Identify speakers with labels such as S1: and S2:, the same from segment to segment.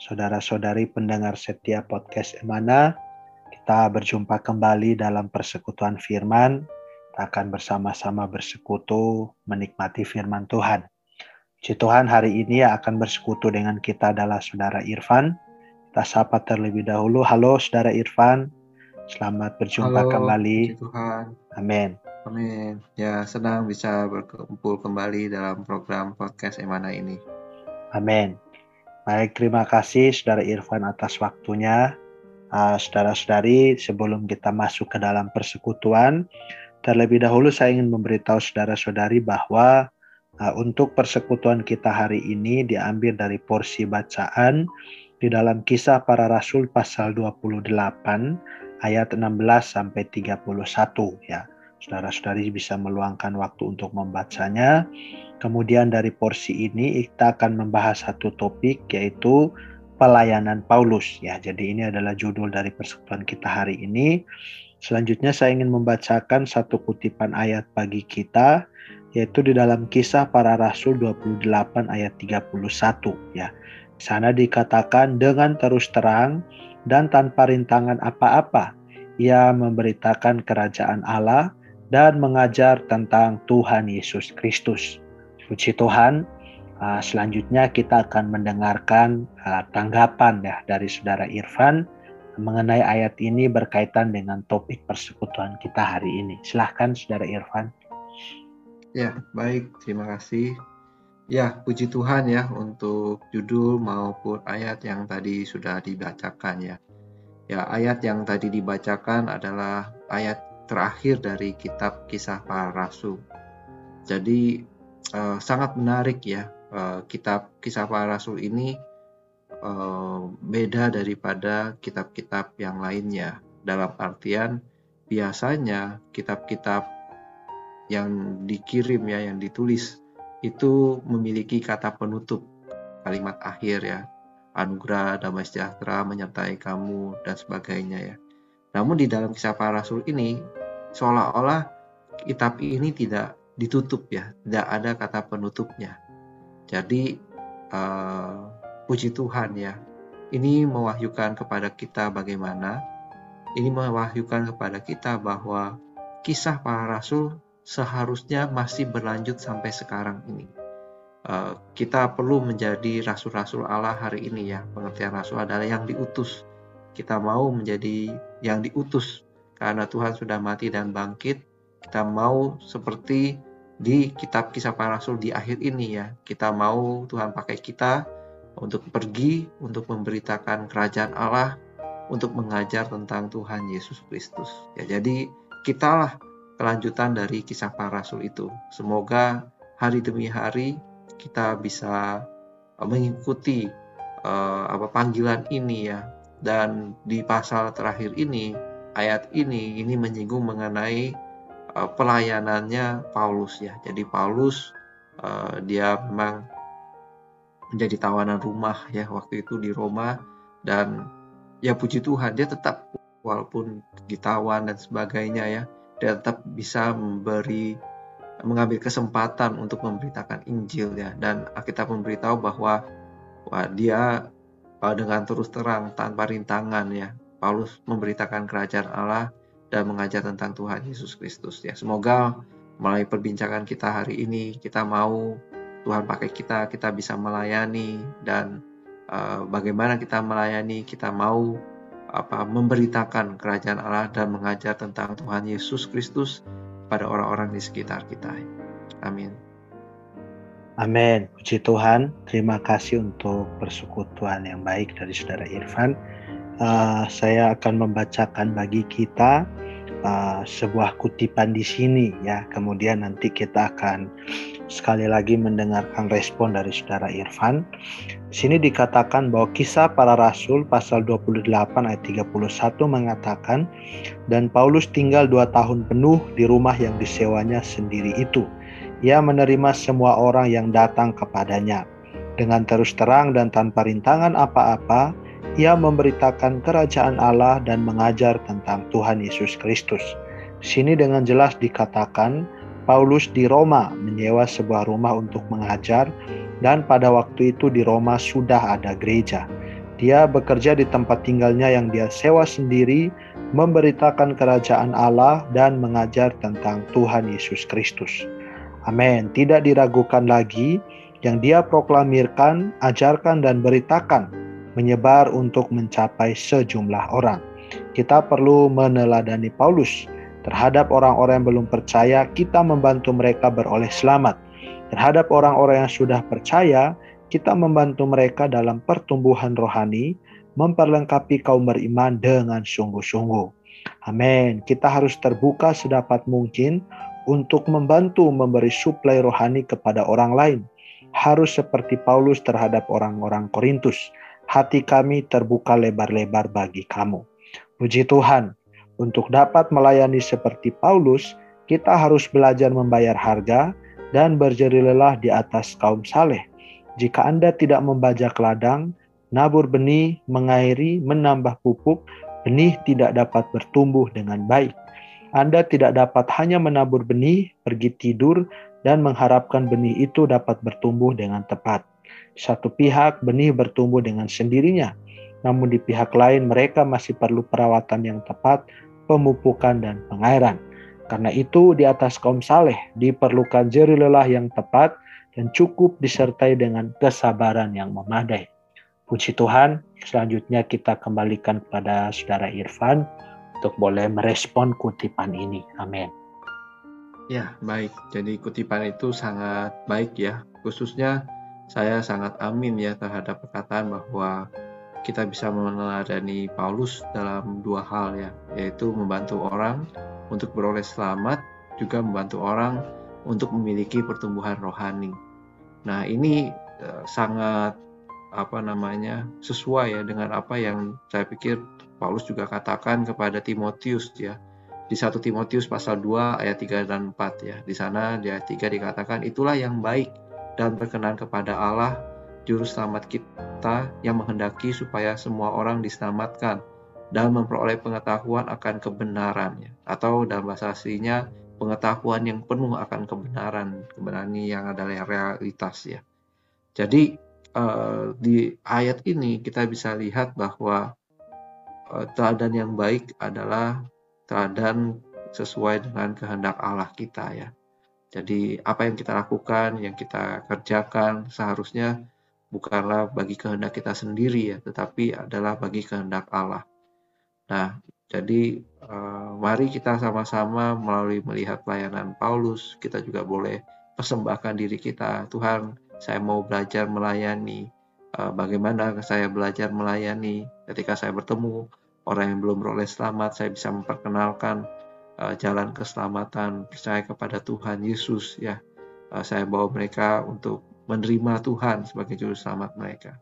S1: saudara-saudari pendengar setia podcast Emana. Kita berjumpa kembali dalam persekutuan firman. Kita akan bersama-sama bersekutu menikmati firman Tuhan. Puji Tuhan hari ini akan bersekutu dengan kita adalah saudara Irfan. Kita sapa terlebih dahulu. Halo saudara Irfan. Selamat berjumpa
S2: Halo,
S1: kembali.
S2: Tuhan.
S1: Amin.
S2: Amin. Ya, senang bisa berkumpul kembali dalam program podcast Emana ini.
S1: Amin. Baik, terima kasih Saudara Irfan atas waktunya. Uh, Saudara-saudari, sebelum kita masuk ke dalam persekutuan, terlebih dahulu saya ingin memberitahu saudara-saudari bahwa uh, untuk persekutuan kita hari ini diambil dari porsi bacaan di dalam kisah para rasul pasal 28 ayat 16 sampai 31 ya. Saudara-saudari bisa meluangkan waktu untuk membacanya Kemudian dari porsi ini kita akan membahas satu topik yaitu pelayanan Paulus ya. Jadi ini adalah judul dari persekutuan kita hari ini. Selanjutnya saya ingin membacakan satu kutipan ayat bagi kita yaitu di dalam kisah para rasul 28 ayat 31 ya. Di sana dikatakan dengan terus terang dan tanpa rintangan apa-apa ia memberitakan kerajaan Allah dan mengajar tentang Tuhan Yesus Kristus. Puji Tuhan, uh, selanjutnya kita akan mendengarkan uh, tanggapan ya dari saudara Irfan mengenai ayat ini berkaitan dengan topik persekutuan kita hari ini. Silahkan saudara Irfan.
S2: Ya, baik. Terima kasih. Ya, puji Tuhan ya untuk judul maupun ayat yang tadi sudah dibacakan ya. Ya, ayat yang tadi dibacakan adalah ayat terakhir dari kitab Kisah Para Rasul. Jadi uh, sangat menarik ya uh, kitab kisah para rasul ini uh, beda daripada kitab-kitab yang lainnya. Dalam artian biasanya kitab-kitab yang dikirim ya yang ditulis itu memiliki kata penutup kalimat akhir ya. Anugerah damai sejahtera menyertai kamu dan sebagainya ya namun di dalam kisah para rasul ini seolah-olah kitab ini tidak ditutup ya, tidak ada kata penutupnya. Jadi uh, puji Tuhan ya, ini mewahyukan kepada kita bagaimana, ini mewahyukan kepada kita bahwa kisah para rasul seharusnya masih berlanjut sampai sekarang ini. Uh, kita perlu menjadi rasul-rasul Allah hari ini ya. Pengertian rasul adalah yang diutus. Kita mau menjadi yang diutus karena Tuhan sudah mati dan bangkit. Kita mau seperti di kitab kisah para rasul di akhir ini ya. Kita mau Tuhan pakai kita untuk pergi, untuk memberitakan kerajaan Allah, untuk mengajar tentang Tuhan Yesus Kristus. Ya, jadi kitalah kelanjutan dari kisah para rasul itu. Semoga hari demi hari kita bisa mengikuti uh, apa panggilan ini ya. Dan di pasal terakhir ini, ayat ini ini menyinggung mengenai uh, pelayanannya Paulus ya. Jadi Paulus uh, dia memang menjadi tawanan rumah ya waktu itu di Roma dan ya puji Tuhan dia tetap walaupun ditawan dan sebagainya ya dia tetap bisa memberi mengambil kesempatan untuk memberitakan Injil ya dan kita memberitahu bahwa wah, dia dengan terus terang tanpa rintangan ya Paulus memberitakan kerajaan Allah dan mengajar tentang Tuhan Yesus Kristus ya. Semoga melalui perbincangan kita hari ini kita mau Tuhan pakai kita, kita bisa melayani dan uh, bagaimana kita melayani, kita mau apa memberitakan kerajaan Allah dan mengajar tentang Tuhan Yesus Kristus pada orang-orang di sekitar kita. Amin.
S1: Amin. Puji Tuhan. Terima kasih untuk persekutuan yang baik dari Saudara Irfan uh, saya akan membacakan bagi kita uh, sebuah kutipan di sini ya. Kemudian nanti kita akan sekali lagi mendengarkan respon dari saudara Irfan. Di sini dikatakan bahwa kisah para rasul pasal 28 ayat 31 mengatakan dan Paulus tinggal dua tahun penuh di rumah yang disewanya sendiri itu. Ia menerima semua orang yang datang kepadanya. Dengan terus terang dan tanpa rintangan apa-apa, ia memberitakan kerajaan Allah dan mengajar tentang Tuhan Yesus Kristus. Sini dengan jelas dikatakan Paulus di Roma menyewa sebuah rumah untuk mengajar dan pada waktu itu di Roma sudah ada gereja. Dia bekerja di tempat tinggalnya yang dia sewa sendiri, memberitakan kerajaan Allah dan mengajar tentang Tuhan Yesus Kristus. Amin. Tidak diragukan lagi yang dia proklamirkan, ajarkan dan beritakan menyebar untuk mencapai sejumlah orang. Kita perlu meneladani Paulus terhadap orang-orang yang belum percaya, kita membantu mereka beroleh selamat. Terhadap orang-orang yang sudah percaya, kita membantu mereka dalam pertumbuhan rohani, memperlengkapi kaum beriman dengan sungguh-sungguh. Amin. Kita harus terbuka sedapat mungkin untuk membantu memberi suplai rohani kepada orang lain. Harus seperti Paulus terhadap orang-orang Korintus hati kami terbuka lebar-lebar bagi kamu. Puji Tuhan, untuk dapat melayani seperti Paulus, kita harus belajar membayar harga dan berjeri lelah di atas kaum saleh. Jika Anda tidak membajak ladang, nabur benih, mengairi, menambah pupuk, benih tidak dapat bertumbuh dengan baik. Anda tidak dapat hanya menabur benih, pergi tidur, dan mengharapkan benih itu dapat bertumbuh dengan tepat. Satu pihak benih bertumbuh dengan sendirinya, namun di pihak lain mereka masih perlu perawatan yang tepat, pemupukan dan pengairan. Karena itu di atas kaum saleh diperlukan jeri lelah yang tepat dan cukup disertai dengan kesabaran yang memadai. Puji Tuhan, selanjutnya kita kembalikan kepada saudara Irfan untuk boleh merespon kutipan ini. Amin.
S2: Ya, baik. Jadi kutipan itu sangat baik ya, khususnya saya sangat amin ya terhadap perkataan bahwa kita bisa meneladani Paulus dalam dua hal ya, yaitu membantu orang untuk beroleh selamat, juga membantu orang untuk memiliki pertumbuhan rohani. Nah, ini uh, sangat apa namanya sesuai ya dengan apa yang saya pikir Paulus juga katakan kepada Timotius ya di 1 Timotius pasal 2 ayat 3 dan 4 ya. Di sana di ayat 3 dikatakan itulah yang baik dan berkenan kepada Allah, Juru Selamat kita yang menghendaki supaya semua orang diselamatkan dan memperoleh pengetahuan akan kebenarannya. Atau dalam bahasa aslinya, pengetahuan yang penuh akan kebenaran. Kebenaran yang adalah realitas ya. Jadi uh, di ayat ini kita bisa lihat bahwa teladan yang baik adalah teladan sesuai dengan kehendak Allah kita ya. Jadi apa yang kita lakukan, yang kita kerjakan seharusnya bukanlah bagi kehendak kita sendiri ya, tetapi adalah bagi kehendak Allah. Nah, jadi uh, mari kita sama-sama melalui melihat pelayanan Paulus, kita juga boleh persembahkan diri kita, Tuhan, saya mau belajar melayani. Uh, bagaimana saya belajar melayani ketika saya bertemu orang yang belum beroleh selamat, saya bisa memperkenalkan uh, jalan keselamatan, percaya kepada Tuhan Yesus ya. Uh, saya bawa mereka untuk menerima Tuhan sebagai juru selamat mereka.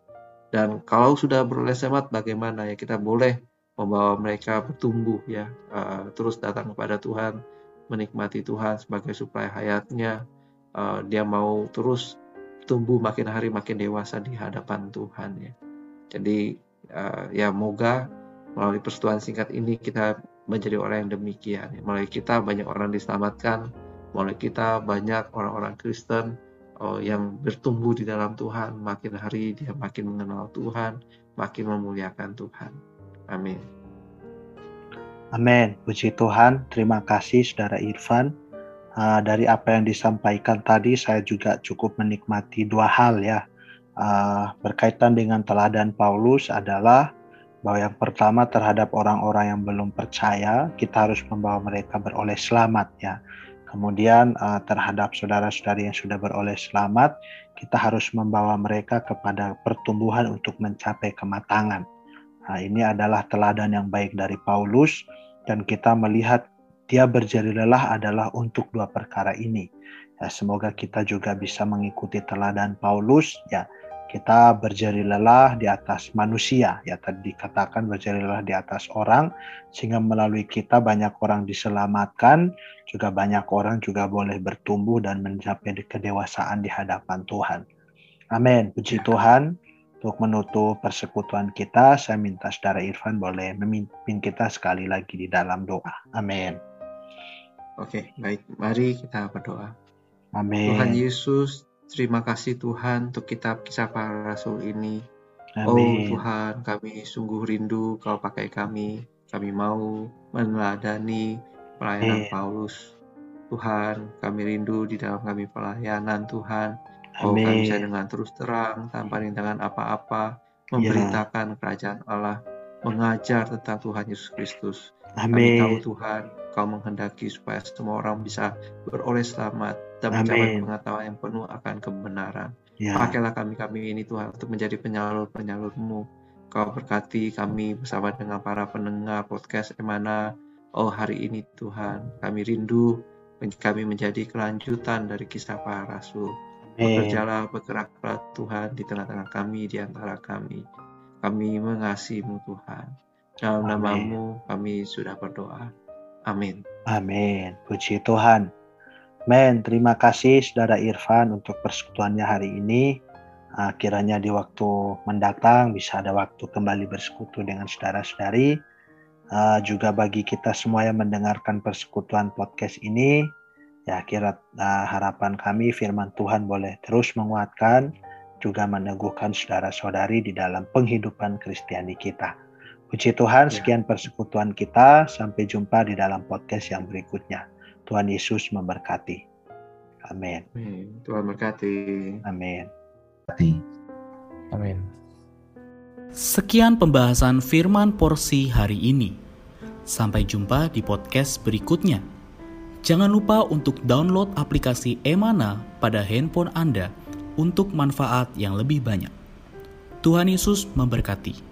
S2: Dan kalau sudah beroleh selamat bagaimana ya kita boleh membawa mereka bertumbuh ya, uh, terus datang kepada Tuhan, menikmati Tuhan sebagai suplai hayatnya. Uh, dia mau terus tumbuh makin hari makin dewasa di hadapan Tuhan ya. Jadi uh, ya moga melalui persetujuan singkat ini kita menjadi orang yang demikian. Melalui kita banyak orang diselamatkan, melalui kita banyak orang-orang Kristen oh, yang bertumbuh di dalam Tuhan, makin hari dia makin mengenal Tuhan, makin memuliakan Tuhan. Amin.
S1: Amin. Puji Tuhan. Terima kasih Saudara Irfan. Uh, dari apa yang disampaikan tadi, saya juga cukup menikmati dua hal ya. Uh, berkaitan dengan teladan Paulus adalah bahwa yang pertama terhadap orang-orang yang belum percaya kita harus membawa mereka beroleh selamat ya. Kemudian uh, terhadap saudara-saudari yang sudah beroleh selamat, kita harus membawa mereka kepada pertumbuhan untuk mencapai kematangan. Nah, ini adalah teladan yang baik dari Paulus dan kita melihat dia berjari lelah adalah untuk dua perkara ini. Ya, semoga kita juga bisa mengikuti teladan Paulus ya kita berjari lelah di atas manusia ya tadi dikatakan berjari lelah di atas orang sehingga melalui kita banyak orang diselamatkan juga banyak orang juga boleh bertumbuh dan mencapai kedewasaan di hadapan Tuhan. Amin. Puji Tuhan. Untuk menutup persekutuan kita, saya minta saudara Irfan boleh memimpin kita sekali lagi di dalam doa. Amin.
S2: Oke, baik. Mari kita berdoa.
S1: Amin.
S2: Tuhan Yesus, Terima kasih Tuhan untuk kitab kisah para rasul ini. Oh,
S1: Amin.
S2: Oh Tuhan, kami sungguh rindu kau pakai kami. Kami mau meneladani pelayanan Amin. Paulus. Tuhan, kami rindu di dalam kami pelayanan Tuhan. Oh, Amin. kami bisa dengan terus terang, tanpa rintangan apa-apa, ya. memberitakan yeah. kerajaan Allah, mengajar tentang Tuhan Yesus Kristus. Amin. Kami tahu Tuhan, Kau menghendaki supaya semua orang bisa beroleh selamat dan mencapai pengetahuan yang penuh akan kebenaran. Ya. Pakailah kami-kami ini Tuhan untuk menjadi penyalur-penyalurmu. Kau berkati kami bersama dengan para pendengar podcast Emana. Oh hari ini Tuhan, kami rindu kami menjadi kelanjutan dari kisah para rasul. Bekerjalah, bergeraklah Tuhan di tengah-tengah kami, di antara kami. Kami mengasihimu Tuhan. Dalam namamu kami sudah berdoa. Amin.
S1: Amin. Puji Tuhan. Men, terima kasih Saudara Irfan untuk persekutuannya hari ini. Uh, kiranya di waktu mendatang bisa ada waktu kembali bersekutu dengan saudara-saudari. Uh, juga bagi kita semua yang mendengarkan persekutuan podcast ini, ya kira uh, harapan kami firman Tuhan boleh terus menguatkan, juga meneguhkan saudara-saudari di dalam penghidupan Kristiani kita. Puji Tuhan, ya. sekian persekutuan kita. Sampai jumpa di dalam podcast yang berikutnya. Tuhan Yesus memberkati. Amin.
S2: Tuhan berkati.
S1: Amin.
S3: Amin. Sekian pembahasan firman porsi hari ini. Sampai jumpa di podcast berikutnya. Jangan lupa untuk download aplikasi Emana pada handphone Anda untuk manfaat yang lebih banyak. Tuhan Yesus memberkati.